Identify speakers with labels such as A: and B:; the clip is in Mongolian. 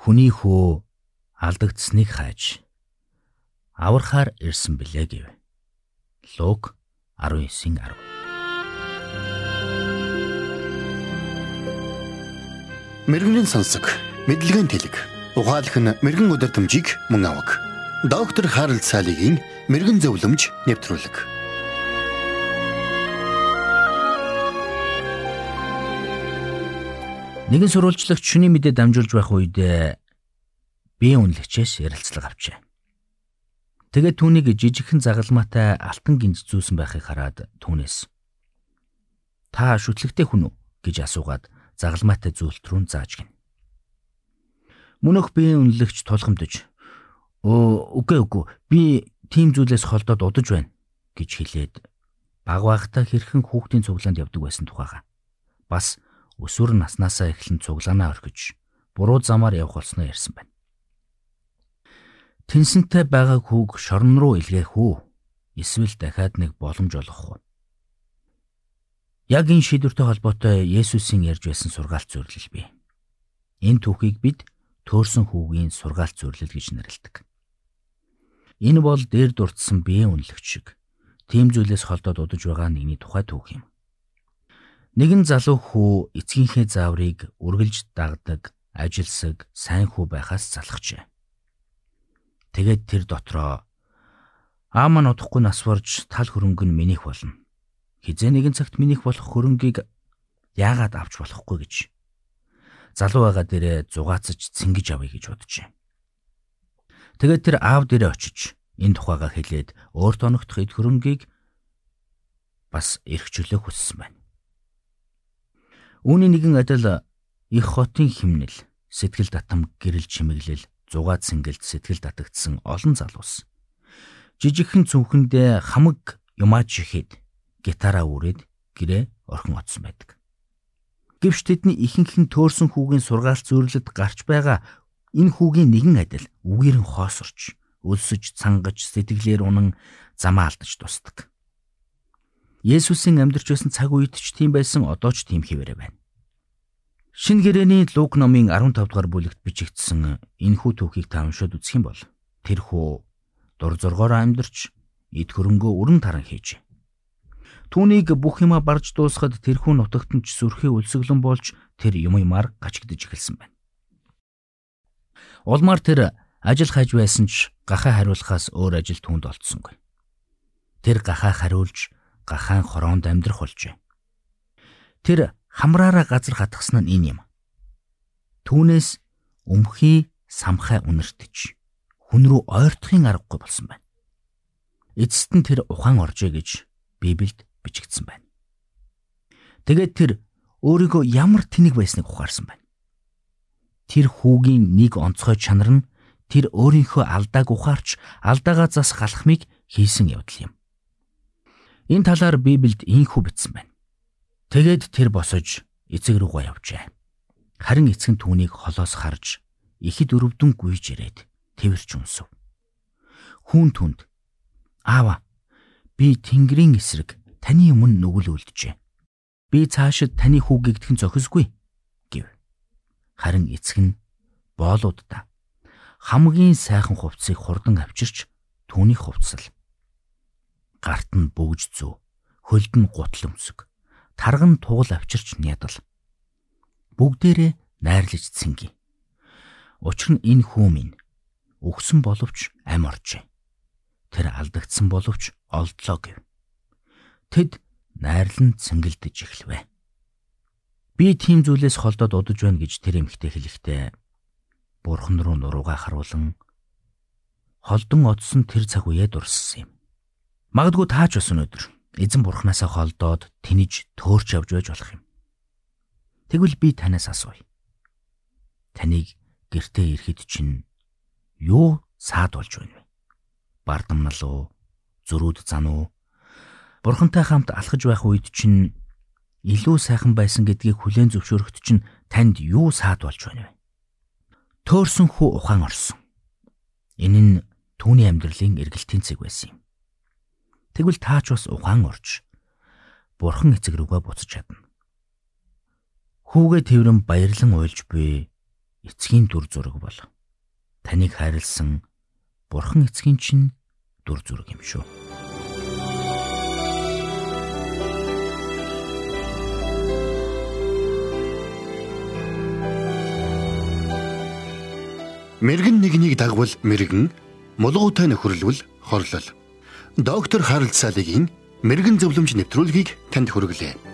A: хүний хөө алдагдсныг хайж аврахаар ирсэн билээ гэв. Лук 19:10
B: Мэргэний сонсог, мэдлэгийн тэлэг. Ухаалх нь мэрэгэн өдөр төмжийг мөн авах. Доктор Харалт цаалогийн мэрэгэн зөвлөмж нэвтрүүлэг.
A: Нэгэн сурвалжлагч шүний мэдээ дамжуулж байх үед бие үнэлэгчээс ярилцлага авчээ. Тэгээд түүнийг жижигхэн загалмаатай алтан гинж зүүсэн байхыг хараад түүнээс "Та шүтлэгтэй хүн үү?" гэж асуугаад загалмаатай зүйлт рүү зааж гин. Мөнөх биеийн үнэлэгч тулгамдж "Өө үгүй үгүй би тийм зүйлээс холдоод удаж байна" гэж хэлээд баг багтаа хэрхэн хүүхдийн цуглаанд явдаг байсан тухайга. Бас өсвөр наснаасаа эхлэн цуглаанаа орхиж буруу замаар явх болсноо ярьсан байна. Тэнсэнтэй байгаа хүүг шорон руу илгээх үү? Эсвэл дахиад нэг боломж олгох уу? Яг энэ шийдвэртэй холбоотой Есүсийн ярьж байсан сургаалт зөвлөл бий. Энэ түүхийг бид төөрсөн хүүгийн сургаалт зөвлөл гэж нэрлэдэг. Энэ бол дээр дурдсан биеийн үнэлэгч шиг тийм зүйлээс холдоод удаж байгаа нэгний тухай түүх юм. Нэгэн залуу хүү эцгийнхээ зааврыг үргэлж дагдаг, ажилсаг, сайн хүү байхаас залхажээ. Тэгээд тэр дотроо аа мань удахгүй нас барж тал хөрөнгө нь минийх болно. Хизээ нэгэн цагт минийх болох хөрөнгийг яагаад авч болохгүй гэж. Залуу байгаа дээрээ зугаацж цэнгэж авъя гэж боджээ. Тэгээд тэр аав дээрээ очиж энэ тухайга хэлээд өөрт оногдох эд хөрөнгийг бас эргчүүлэх хүссэн байна. Үүний нэгэн адил их хотын химнэл, сэтгэл татам гэрэл чимэглэл зугаад сэнгэлд сэтгэл татагдсан олон залуус. Жижигхэн цүнхэндээ хамаг юмаач ихэд гитараа үрээд гэрээ орхон оцсон байдаг. Гэвч тэдний ихэнх нь төөрсөн хүүгийн сургаалт зөөрлөд гарч байгаа энэ хүүгийн нэгэн адил үгээрэн хоосорч, өлсөж, цангаж, сэтгэлээр унан замаа алдаж тусдаг. Есүсийн амьдарч байсан цаг үед ч тийм байсан одоо ч тийм хിവэрэ байна. Шинэ гэрээний Лук номын 15 дугаар бүлэгт бичигдсэн энэхүү түүхийг та уншаад үзэх юм бол тэр хүү дур зоргоор амьдарч эд хөрөнгөө өрн таран хийж. Түүнийг бүх юма барж дуусахад тэрхүү нутагт нь ч сүрхий өлсгөлөн болж тэр юм юмар гачигдж эхэлсэн байна. Улмаар тэр ажил хайж байсан ч гахаа хариулахаас өөр ажил түүнд олдсонгүй. Тэр гахаа хариулж гахаан хороонд амьдрах болжээ. Тэр хамраараа газар хатгсан нь энэ юм. Түүнээс өмхий самхай үнэртэж хүн рүү ойртохын аргагүй болсон байна. Эцэст нь тэр ухаан оржээ гэж Библиэд бичигдсэн байна. Тэгээд тэр өөрийгөө ямар тэнэг байсныг ухаарсан байна. Тэр хүүгийн нэг онцгой чанар нь тэр өөрийнхөө алдааг ухаарч алдаагаа зас галахмыг хийсэн явдал юм. Энэ талаар Библиэд ийхүү бичсэн байна. Тэгээд тэр босож эцэг рүүгээ явжээ. Харин эцэг нь түүнийг холоос харж ихэд өрөвдөн гүйж ирээд тэрч үнсв. Хүүн түнд аава би Тэнгэрийн эсрэг таны өмнө нүгэл үлджээ. Би цаашид таны хүүгийгдхэн зохисгүй гэв. Харин эцэг нь боолуудаа хамгийн сайхан хувцсыг хурдан авчирч түүний хувцсал. Гарт нь бөгж зүү, хөлд нь гутал өмсөг тарган тугал авчирч нядал. Бүгдээрээ найрлаж цэнги. Учир нь энэ хүү минь өгсөн боловч ам оржээ. Тэр алдагдсан боловч олдлоо гэв. Тэд найрлан цэнгэлдэж эхлэвэ. Би тийм зүйлээс холдоод удаж байна гэж тэр эмэгтэй хэлэхдээ бурхан руу нуруугаа харуулan холдон одсон тэр цаг үеэ дурссан юм. Магадгүй таач бас өнөөдөр эзэн бурхнасаа холдоод тэнэж төөрч явж байж болох юм. Тэгвэл би танаас асууя. Таныг гэртээ ирэхэд чинь юу саад болж байна вэ? Бардамнал уу? Зөрүүд зан уу? Бурхантай хамт алхаж байх үед чинь илүү сайхан байсан гэдгийг хүлээн зөвшөөрөхд чинь танд юу саад болж байна вэ? Төөрсөн хүү ухаан орсон. Энэ нь түүний амьдралын эргэлтийн цэг байсан юм. Тэгвэл таач бас ухаан орж бурхан эцэг рүүгээ буцаж чадна. Хүүгээ тэрэн баярлан уйлж буй эцгийн дүр зураг бол таныг хайрлсан Бурхан эцгийн чинь дүр зураг юм шүү.
B: Мэргэн нэгнийг дагвал мэргэн, мулгуутай нөхөрлөл хорлол. Доктор Харалт Салигийн мэрэгэн зөвлөмж нэвтрүүлгийг танд хүргэлээ.